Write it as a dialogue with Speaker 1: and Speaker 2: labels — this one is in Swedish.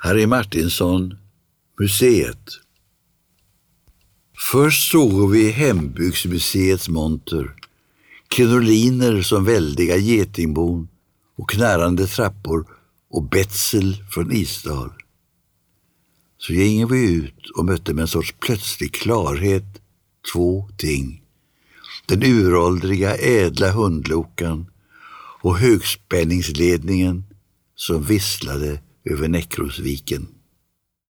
Speaker 1: Harry Martinsson, Museet. Först såg vi Hembygdsmuseets monter, krinoliner som väldiga getingbon och knarrande trappor och betsel från Isdal. Så gick vi ut och mötte med en sorts plötslig klarhet två ting. Den uråldriga ädla hundlokan och högspänningsledningen som visslade över Näckrosviken.